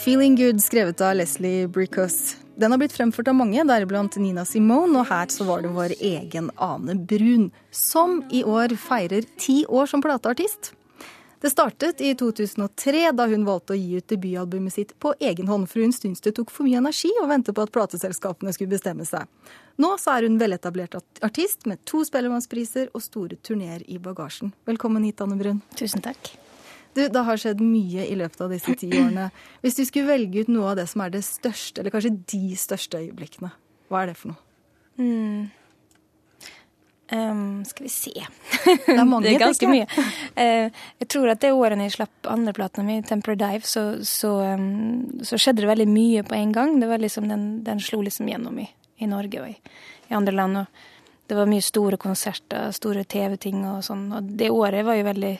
'Feeling Good', skrevet av Leslie Bricos. Den har blitt fremført av mange, deriblant Nina Simone, og her så var det vår egen Ane Brun, som i år feirer ti år som plateartist. Det startet i 2003, da hun valgte å gi ut debutalbumet sitt på egen hånd, for hun syntes det tok for mye energi å vente på at plateselskapene skulle bestemme seg. Nå så er hun veletablert artist med to Spellemannspriser og store turneer i bagasjen. Velkommen hit, Anne Brun. Tusen takk. Du, Det har skjedd mye i løpet av disse ti årene. Hvis du skulle velge ut noe av det som er det største, eller kanskje de største øyeblikkene, hva er det for noe? Mm. Um, skal vi se Det er mange, det er ganske mye. Uh, jeg tror at det året jeg slapp andreplata mi, 'Temper Dive', så, så, um, så, skjedde det veldig mye på en gang. Det var liksom den, den slo liksom gjennom i, i Norge og i, i, andre land. og Det var mye store konserter, store TV-ting og sånn. Og det året var jo veldig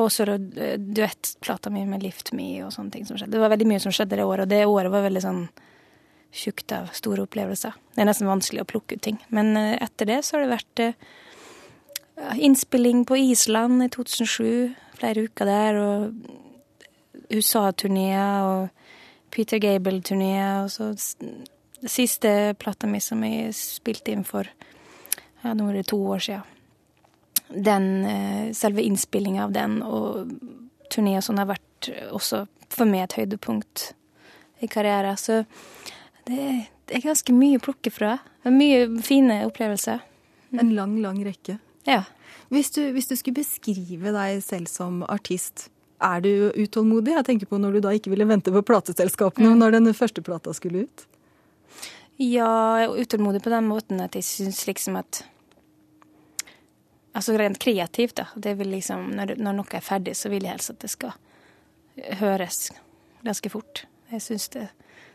Og så duettplata mi med 'Lift Me' og sånne ting som skjedde. Det var veldig mye som skjedde det året, og det året var veldig sånn tjukt av store opplevelser. Det er nesten vanskelig å plukke ut ting. Men eh, etter det så har det vært uh, innspilling på Island i 2007, flere uker der, og USA-turneer og Peter Gable-turneer, og så siste plata mi som jeg spilte inn for ja, nå er det to år siden. Den, uh, selve innspillinga av den og turné og sånn har vært også for meg et høydepunkt i karrieren. Så det, er ganske mye å plukke fra. Mye fine opplevelser. En lang, lang rekke. Ja. Hvis du, hvis du skulle beskrive deg selv som artist, er du utålmodig? Jeg tenker på når du da ikke ville vente på plateselskapene mm. når den første plata skulle ut. Ja, jeg er utålmodig på den måten at jeg syns liksom at Altså rent kreativt, da. Det vil liksom, når, når noe er ferdig, så vil jeg helst at det skal høres ganske fort. Jeg syns det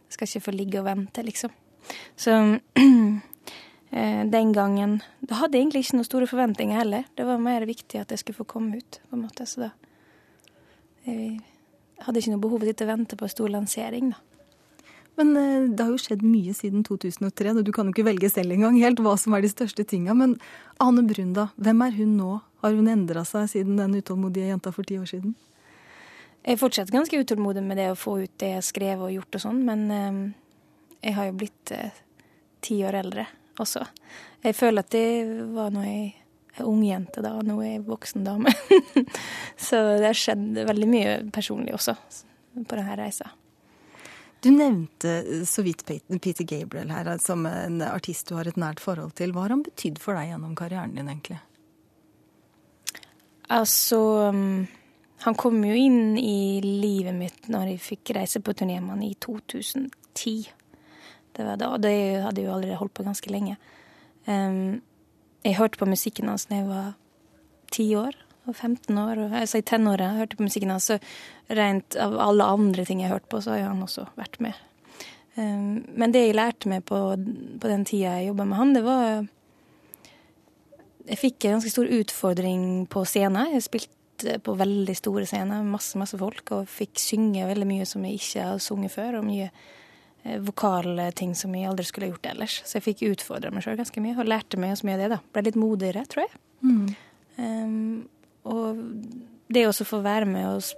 det skal ikke få ligge og vente, liksom. Så eh, den gangen Da hadde jeg egentlig ikke noen store forventninger heller. Det var mer viktig at jeg skulle få komme ut, på en måte. Så da Jeg hadde ikke noe behov for å vente på en stor lansering, da. Men eh, det har jo skjedd mye siden 2003, og du kan jo ikke velge selv engang helt hva som er de største tinga. Men Ane Brun, da. Hvem er hun nå? Har hun endra seg siden den utålmodige jenta for ti år siden? Jeg er fortsatt ganske utålmodig med det å få ut det jeg har skrevet og gjort og sånn, men eh, jeg har jo blitt eh, ti år eldre også. Jeg føler at det var når jeg er ung jente da, nå er jeg voksen dame. så det har skjedd veldig mye personlig også på denne reisa. Du nevnte så vidt Peter Gabriel her som en artist du har et nært forhold til. Hva har han betydd for deg gjennom karrieren din, egentlig? Altså um, han kom jo inn i livet mitt når jeg fikk reise på turné med han i 2010. Det var da, det hadde jeg jo allerede holdt på ganske lenge. Jeg hørte på musikken hans da jeg var ti år og 15 år. Og, altså i tenåra hørte på musikken hans. Så rent av alle andre ting jeg hørte på, så har han også vært med. Um, men det jeg lærte meg på, på den tida jeg jobba med han, det var Jeg fikk en ganske stor utfordring på scenen. Jeg spilte på veldig store scener, masse, masse folk, og fikk synge veldig mye som jeg ikke har sunget før, og mye vokalting vokale ting som jeg aldri skulle gjort ellers. Så jeg fikk utfordra meg sjøl ganske mye, og lærte meg så mye av det. da. Ble litt modigere, tror jeg. Mm. Um, og det å få være med oss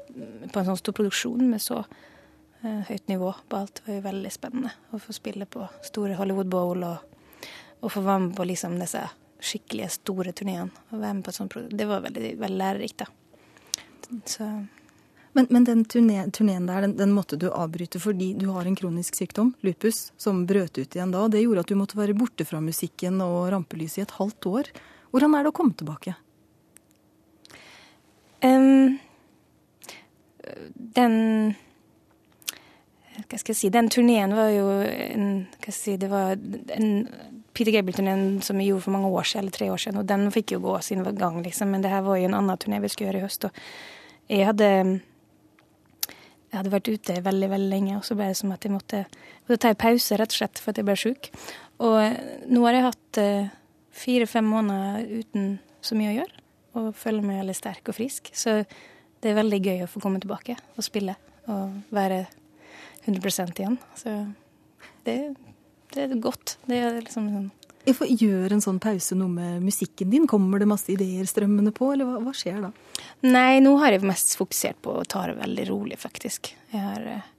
på en sånn stor produksjon med så uh, høyt nivå på alt, var jo veldig spennende. Å få spille på store Hollywood Bowl og, og få være med på liksom disse skikkelige store turneene. Det var veldig, veldig lærerikt, da. Så. Men, men, den turneen der, den, den, måtte du avbryte fordi du har en kronisk sykdom, lupus, som brøt ut igjen da. og Det gjorde at du måtte være borte fra musikken og rampelyset i et halvt år. Hvordan er det å komme tilbake? Um, den Hva skal jeg si Den turneen var jo en Hva skal jeg si Det var en Peter Gabriel-turneen som vi gjorde for mange år siden, eller tre år siden, og den fikk jo gå sin gang, liksom. Men det her var jo en annen turné vi skulle gjøre i høst. og jeg hadde, jeg hadde vært ute veldig veldig lenge, og så ble det som at jeg måtte, ta en pause rett og slett for at jeg ble sjuk. Og nå har jeg hatt uh, fire-fem måneder uten så mye å gjøre, og føler meg veldig sterk og frisk. Så det er veldig gøy å få komme tilbake og spille og være 100% igjen. Så det, det er godt. Det er liksom sånn Gjør en sånn pause noe med musikken din? Kommer det masse ideer strømmende på, eller hva, hva, skjer da? Nei, nå har jeg mest fokusert på å ta det veldig rolig, faktisk. Jeg har, eh,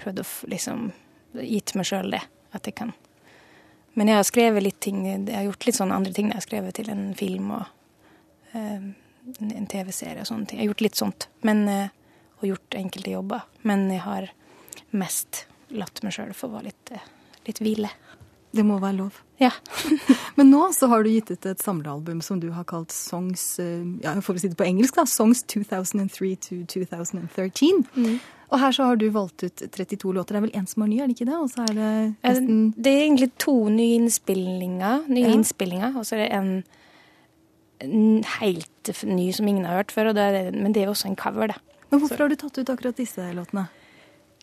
prøvd å liksom gitt meg sjøl det. At jeg kan. Men jeg har skrevet litt ting, jeg har gjort litt sånne andre ting. Jeg har skrevet til en film og en TV-serie og sånne ting. Jeg har gjort litt sånt. Men, uh, og gjort enkelte jobber. Men jeg har mest latt meg sjøl få være litt, litt hvile. Det må være lov. Ja. Men nå så har du gitt ut et samlealbum som du har kalt Songs ja, får vi si det på engelsk da, Songs 2003 to 2013. Mm. Og her så har du valgt ut 32 låter. Det er vel én som er ny, er det ikke det? Og så er det nesten Det er egentlig to nye innspillinger, nye ja. innspillinger, og så er det en, helt ny som ingen har hørt før. Det, men det er også en cover, det. Men hvorfor har du tatt ut akkurat disse låtene?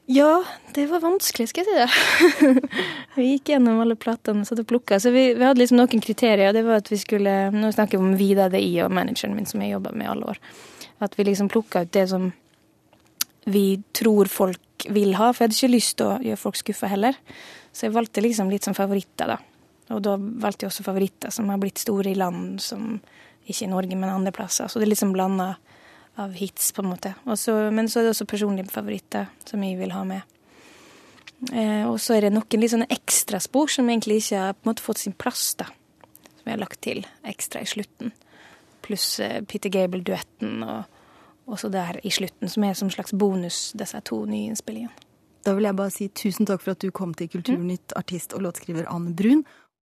Ja, det var vanskelig, skal jeg si det. vi gikk gjennom alle platene og plukka. Så vi, vi, hadde liksom noen kriterier. Det var at vi skulle Nå snakker vi om Vida DI og manageren min, som jeg jobba med i alle år. At vi liksom plukka ut det som vi tror folk vil ha. For jeg hadde ikke lyst til å gjøre folk skuffa heller. Så jeg valgte liksom litt som favoritter, da. Og da valgte jeg også favoritter som har blitt store i land som ikke i Norge, men andre plasser. Så det er liksom blanda av hits, på en måte. Også, men så er det også personlige favoritter som jeg vil ha med. Eh, og så er det noen litt sånne ekstraspor som egentlig ikke har på en måte fått sin plass, da. Som jeg har lagt til ekstra i slutten. Pluss eh, Peter Gable-duetten og også der i slutten, som er som slags bonus, disse to nye innspillingene. Da vil jeg bare si tusen takk for at du kom til Kulturnytt, artist og låtskriver Anne Brun.